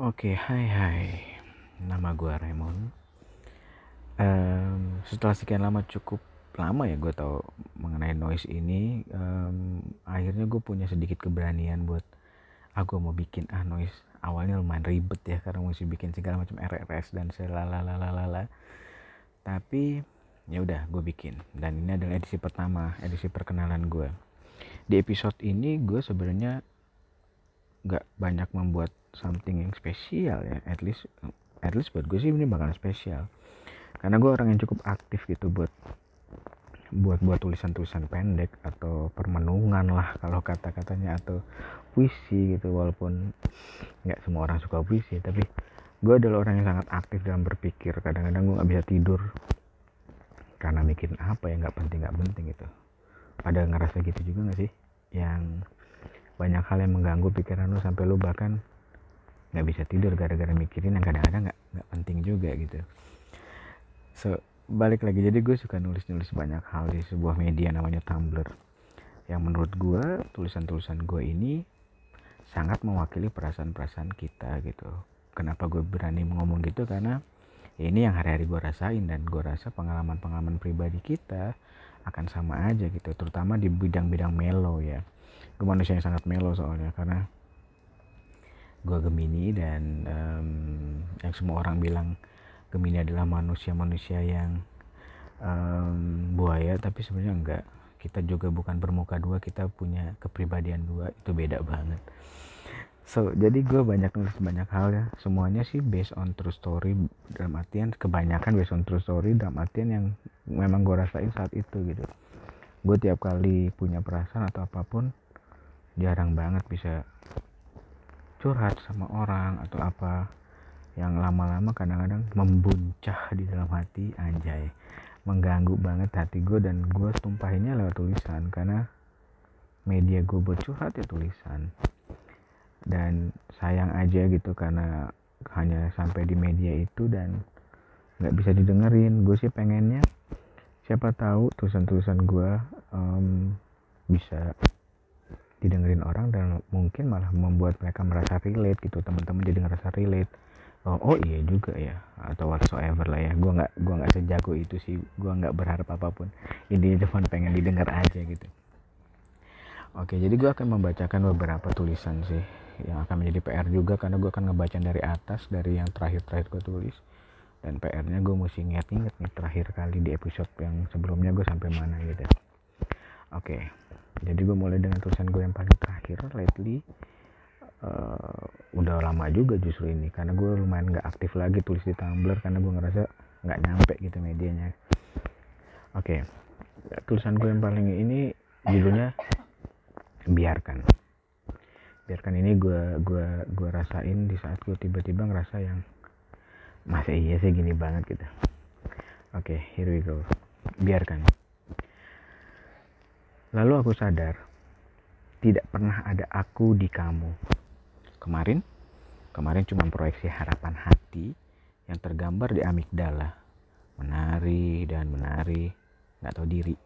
Oke, hai hai. Nama gue Raymond. Um, setelah sekian lama cukup lama ya gue tahu mengenai noise ini, um, akhirnya gue punya sedikit keberanian buat aku ah, mau bikin ah noise. Awalnya lumayan ribet ya karena mesti bikin segala macam RRS dan selalalalala. Tapi ya udah gue bikin dan ini adalah edisi pertama, edisi perkenalan gue. Di episode ini gue sebenarnya nggak banyak membuat something yang spesial ya. At least at least buat gue sih ini bakalan spesial. Karena gue orang yang cukup aktif gitu buat buat buat tulisan-tulisan pendek atau permenungan lah kalau kata-katanya atau puisi gitu. Walaupun nggak semua orang suka puisi tapi gue adalah orang yang sangat aktif dalam berpikir. Kadang-kadang gue nggak bisa tidur karena mikirin apa ya nggak penting nggak penting gitu. Ada ngerasa gitu juga nggak sih? Yang banyak hal yang mengganggu pikiran lu sampai lu bahkan nggak bisa tidur gara-gara mikirin yang kadang-kadang nggak nggak penting juga gitu. So balik lagi. Jadi gue suka nulis-nulis banyak hal di sebuah media namanya Tumblr. Yang menurut gue tulisan-tulisan gue ini sangat mewakili perasaan-perasaan kita gitu. Kenapa gue berani ngomong gitu? Karena ini yang hari-hari gue rasain dan gue rasa pengalaman-pengalaman pribadi kita akan sama aja gitu terutama di bidang-bidang melo ya gue manusia yang sangat melo soalnya karena gue Gemini dan um, yang semua orang bilang Gemini adalah manusia-manusia yang um, buaya tapi sebenarnya enggak. Kita juga bukan bermuka dua kita punya kepribadian dua itu beda banget. So jadi gue banyak nulis banyak hal ya. Semuanya sih based on true story dalam artian kebanyakan based on true story dalam artian yang memang gue rasain saat itu gitu. Gue tiap kali punya perasaan atau apa pun jarang banget bisa curhat sama orang atau apa. Yang lama-lama kadang-kadang membuncah di dalam hati anjay. Mengganggu banget hati gue dan gue tumpahinnya lewat tulisan karena media gue buat curhat ya tulisan. Dan sayang aja gitu karena hanya sampai di media itu dan nggak bisa didengerin. Gue sih pengennya siapa tahu tulisan-tulisan gue um, bisa didengerin orang dan mungkin malah membuat mereka merasa relate gitu teman-teman jadi ngerasa relate. Oh, oh iya juga ya atau whatsoever lah ya. Gue nggak gua nggak sejago itu sih. Gue nggak berharap apa pun. Intinya cuma pengen didengar aja gitu. Oke jadi gue akan membacakan beberapa tulisan sih yang akan menjadi PR juga karena gue akan ngebaca dari atas dari yang terakhir-terakhir gue tulis. Dan PR-nya gue mesti inget-inget nih terakhir kali di episode yang sebelumnya gue sampai mana gitu. Oke jadi gue mulai dengan tulisan gue yang paling terakhir lately uh, udah lama juga justru ini. Karena gue lumayan nggak aktif lagi tulis di Tumblr karena gue ngerasa nggak nyampe gitu medianya. Oke okay. tulisan gue yang paling ini judulnya biarkan. Biarkan ini gue gue gue rasain di saat gue tiba-tiba ngerasa yang masih iya sih gini banget gitu. Oke okay, here we go. Biarkan Lalu aku sadar, tidak pernah ada aku di kamu. Kemarin, kemarin cuma proyeksi harapan hati yang tergambar di amigdala. Menari dan menari, gak tahu diri.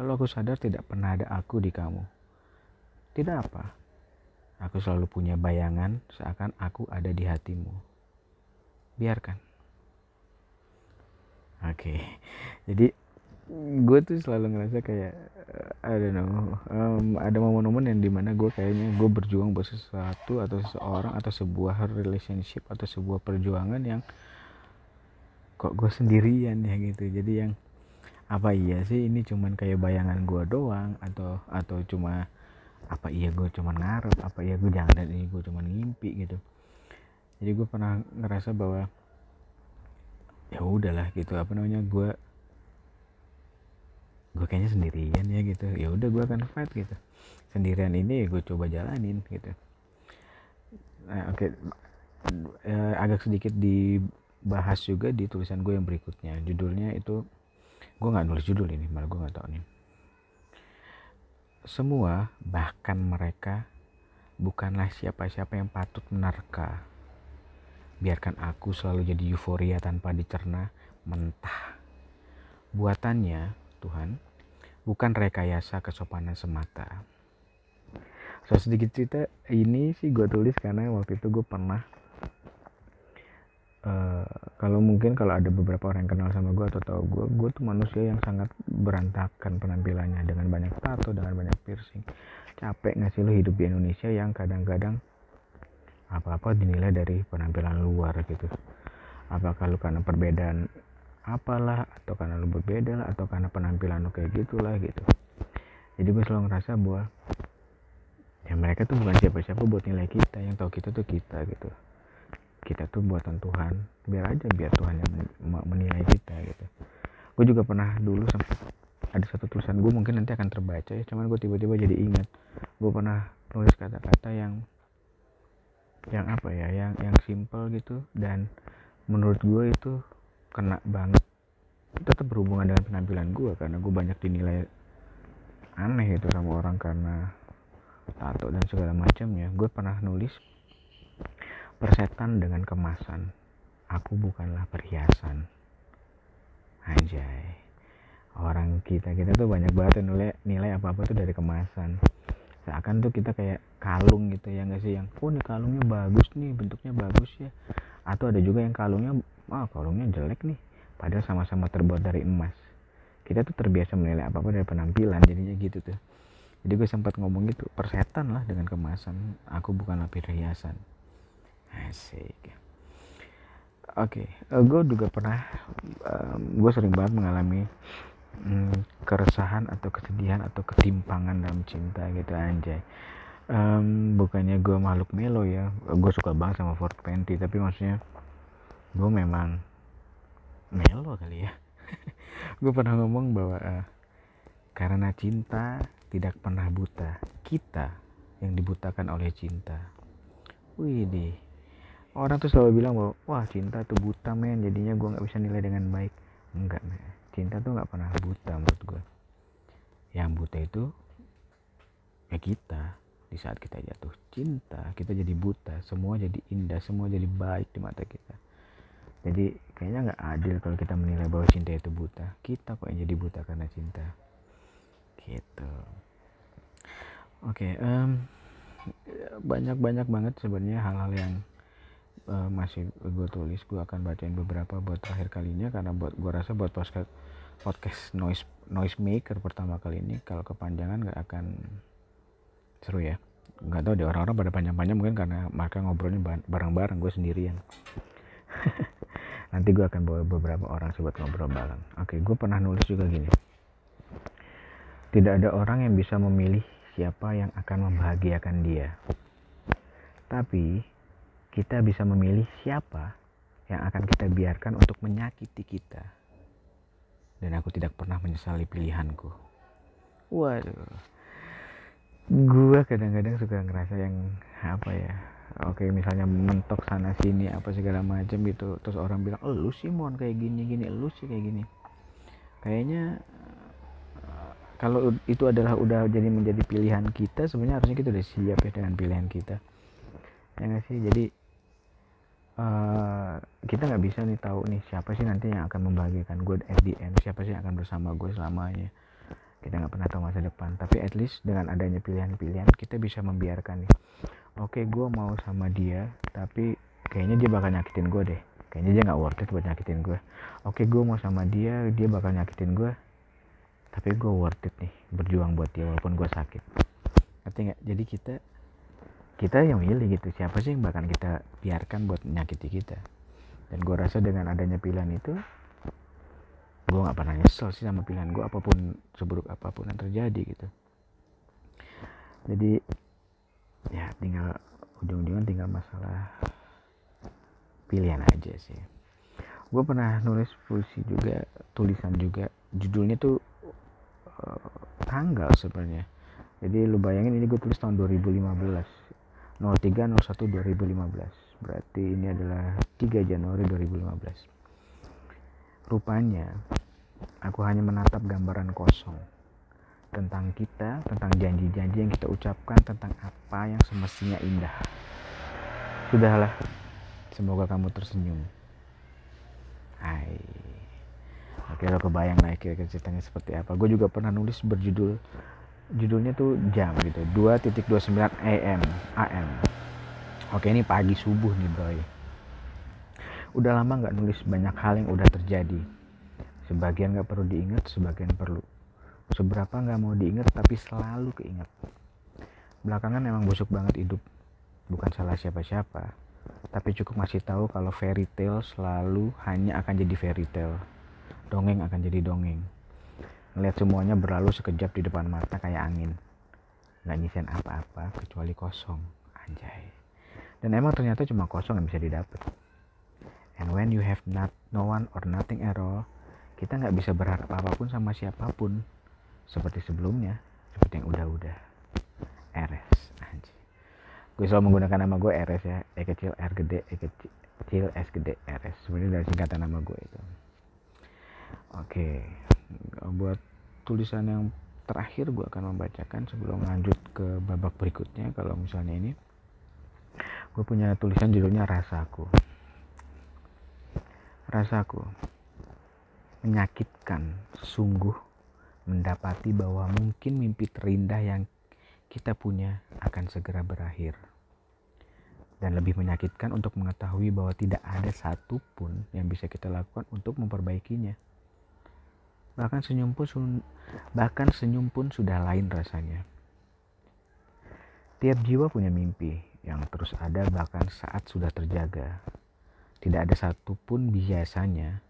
Lalu aku sadar tidak pernah ada aku di kamu. Tidak apa, aku selalu punya bayangan seakan aku ada di hatimu. Biarkan. Oke, jadi gue tuh selalu ngerasa kayak I don't know um, ada momen-momen yang di mana gue kayaknya gue berjuang buat sesuatu atau seseorang atau sebuah relationship atau sebuah perjuangan yang kok gue sendirian ya gitu. Jadi yang apa iya sih ini cuman kayak bayangan gue doang atau atau cuma apa iya gue cuman ngarep apa iya gue jangan dan ini gue cuman ngimpi gitu. Jadi gue pernah ngerasa bahwa ya udahlah gitu apa namanya gue gue kayaknya sendirian ya gitu. Ya udah gue akan fight gitu. Sendirian ini gue coba jalanin gitu. Nah, oke. Okay. eh, agak sedikit dibahas juga di tulisan gue yang berikutnya. Judulnya itu gue nggak nulis judul ini malah gue nggak tahu nih. Semua bahkan mereka bukanlah siapa-siapa yang patut menerka biarkan aku selalu jadi euforia tanpa dicerna mentah. Buatannya Tuhan bukan rekayasa kesopanan semata. so sedikit cerita ini sih gue tulis karena waktu itu gue pernah uh, kalau mungkin kalau ada beberapa orang yang kenal sama gue atau tahu gue gue tuh manusia yang sangat berantakan penampilannya dengan banyak tato dengan banyak piercing capek nggak sih lo hidup di Indonesia yang kadang-kadang apa-apa dinilai dari penampilan luar gitu apakah lu karena perbedaan apalah atau karena lu berbeda lah atau karena penampilan lu kayak gitulah gitu. Jadi gue selalu ngerasa bahwa ya mereka tuh bukan siapa-siapa buat nilai kita yang tahu kita tuh kita gitu. Kita tuh buatan Tuhan biar aja biar Tuhan yang menilai kita gitu. Gue juga pernah dulu sempat ada satu tulisan gue mungkin nanti akan terbaca ya cuman gue tiba-tiba jadi ingat. Gue pernah nulis kata-kata yang yang apa ya yang yang simple gitu dan menurut gue itu kena banget. Tetap berhubungan dengan penampilan gue karena gue banyak dinilai aneh itu sama orang karena tato dan segala macamnya. Gue pernah nulis persetan dengan kemasan. Aku bukanlah perhiasan. Anjay. Orang kita kita tuh banyak banget nilai nilai apa apa tuh dari kemasan. Seakan tuh kita kayak kalung gitu ya nggak sih? Yang oh kalungnya bagus nih bentuknya bagus ya. Atau ada juga yang kalungnya wah kalungnya jelek nih. Padahal sama-sama terbuat dari emas. Kita tuh terbiasa menilai apa apa dari penampilan jadinya gitu tuh. Jadi gue sempat ngomong gitu persetan lah dengan kemasan. Aku bukanlah perhiasan asik. Oke okay. uh, gue juga pernah um, gue sering banget mengalami um, keresahan atau kesedihan atau ketimpangan dalam cinta gitu anjay. Um, bukannya gue makhluk melo ya gue suka banget sama Ford Fenty tapi maksudnya gue memang melo kali ya. Gue pernah ngomong bahwa uh, karena cinta tidak pernah buta kita yang dibutakan oleh cinta. Wih deh orang tuh selalu bilang bahwa wah cinta tuh buta men. Jadinya gue nggak bisa nilai dengan baik. Enggak men. Cinta tuh nggak pernah buta menurut gue yang buta itu ya kita. Di saat kita jatuh cinta kita jadi buta semua jadi indah semua jadi baik di mata kita jadi kayaknya nggak adil kalau kita menilai bahwa cinta itu buta. Kita kok yang jadi buta karena cinta. Gitu. Oke okay, um, banyak banyak banget sebenarnya hal-hal yang uh, masih gue tulis. Gue akan bacain beberapa buat terakhir kalinya karena buat gue rasa buat podcast podcast noise noise maker pertama kali ini kalau kepanjangan nggak akan seru ya. Nggak tahu deh orang-orang pada panjang-panjang mungkin karena mereka ngobrolnya bareng-bareng gue sendirian nanti gue akan bawa beberapa orang sobat ngobrol bareng. Oke gue pernah nulis juga gini. Tidak ada orang yang bisa memilih siapa yang akan membahagiakan dia. Tapi kita bisa memilih siapa yang akan kita biarkan untuk menyakiti kita. Dan aku tidak pernah menyesali pilihanku. Waduh. Gue kadang-kadang suka ngerasa yang apa ya oke misalnya mentok sana sini apa segala macam gitu. Terus orang bilang oh, lu sih mon kayak gini gini. Lu sih kayak gini. Kayaknya eh, kalau itu adalah udah jadi menjadi pilihan kita sebenarnya harusnya kita udah siap ya dengan pilihan kita. Ya gak sih? Jadi uh, kita nggak bisa nih tahu nih siapa sih nanti yang akan membahagiakan gue at the siapa sih yang akan bersama gue selamanya. Kita nggak pernah tahu masa depan. Tapi at least dengan adanya pilihan-pilihan kita bisa membiarkan nih oke okay, gue mau sama dia tapi kayaknya dia bakal nyakitin gue deh. Kayaknya dia nggak worth it buat nyakitin gue oke okay, gue mau sama dia dia bakal nyakitin gue tapi gue worth it nih berjuang buat dia walaupun gue sakit. Ngerti nggak? Jadi kita kita yang milih gitu. Siapa sih yang bakal kita biarkan buat menyakiti kita? Dan gue rasa dengan adanya pilihan itu gue nggak pernah nyesel sih sama pilihan gue apa pun seburuk apa pun yang terjadi gitu. Jadi ya tinggal ujung-ujungnya tinggal masalah pilihan aja sih. Gue pernah nulis puisi juga tulisan juga. Judulnya tuh uh, tanggal sebenarnya. Jadi lu bayangin ini gue tulis tahun 2015 03 01 2015 berarti ini adalah 3 Januari 2015 rupanya Aku hanya menatap gambaran kosong tentang kita, tentang janji-janji yang kita ucapkan, tentang apa yang semestinya indah. Sudahlah, semoga kamu tersenyum. Hai. Oke, lo kebayang lah kira-kira ceritanya seperti apa. Gue juga pernah nulis berjudul judulnya tuh jam gitu 2.29 AM AM oke ini pagi subuh nih bro udah lama nggak nulis banyak hal yang udah terjadi sebagian nggak perlu diingat sebagian perlu seberapa nggak mau diingat tapi selalu keinget belakangan emang busuk banget hidup bukan salah siapa-siapa tapi cukup masih tahu kalau fairy tale selalu hanya akan jadi fairy tale dongeng akan jadi dongeng Ngeliat semuanya berlalu sekejap di depan mata kayak angin. Nggak nyisen apa-apa kecuali kosong. Anjay. Dan emang ternyata cuma kosong yang bisa didapat. And when you have not, no one or nothing at all, kita nggak bisa berharap apa pun sama siapa pun. Seperti sebelumnya, seperti yang udah-udah. RS, anjay. Gue selalu menggunakan nama gue RS ya. E kecil, R gede, E kecil, S gede, RS. Sebenarnya dari singkatan nama gue itu. Oke, buat tulisan yang terakhir gue akan membacakan sebelum lanjut ke babak berikutnya kalau misalnya ini gue punya tulisan judulnya rasaku rasaku menyakitkan sungguh mendapati bahwa mungkin mimpi terindah yang kita punya akan segera berakhir. Dan lebih menyakitkan untuk mengetahui bahwa tidak ada satupun yang bisa kita lakukan untuk memperbaikinya. Bahkan senyum pun bahkan senyum pun sudah lain rasanya. Tiap jiwa punya mimpi yang terus ada bahkan saat sudah terjaga. Tidak ada satupun biasanya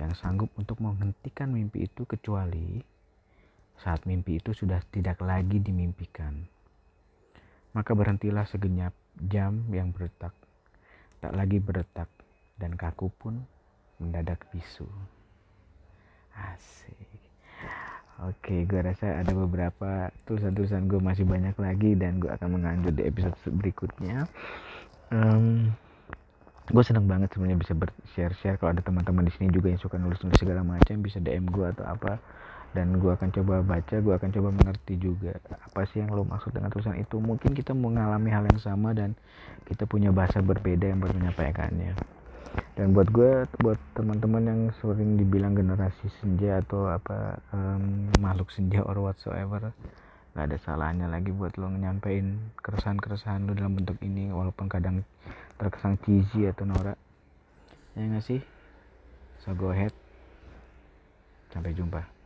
yang sanggup untuk menghentikan mimpi itu kecuali saat mimpi itu sudah tidak lagi dimimpikan maka berhentilah segenap jam yang berdetak tak lagi berdetak dan kaku pun mendadak bisu. Asik. Oke, gue rasa ada beberapa tulisan-tulisan gue masih banyak lagi dan gue akan menganjur di episode berikutnya. Um, gue seneng banget sebenarnya bisa share-share kalau ada teman-teman di sini juga yang suka nulis-nulis segala macam bisa DM gue atau apa dan gue akan coba baca gue akan coba mengerti juga apa sih yang lo maksud dengan tulisan itu. Mungkin kita mengalami hal yang sama dan kita punya bahasa berbeda yang menyampaikannya dan buat gue buat teman-teman yang sering dibilang generasi senja atau apa um, makhluk senja or whatsoever nggak ada salahnya lagi buat lo nyampein keresahan-keresahan lo dalam bentuk ini walaupun kadang terkesan cheesy atau norak. Ya nggak sih? So go ahead. Sampai jumpa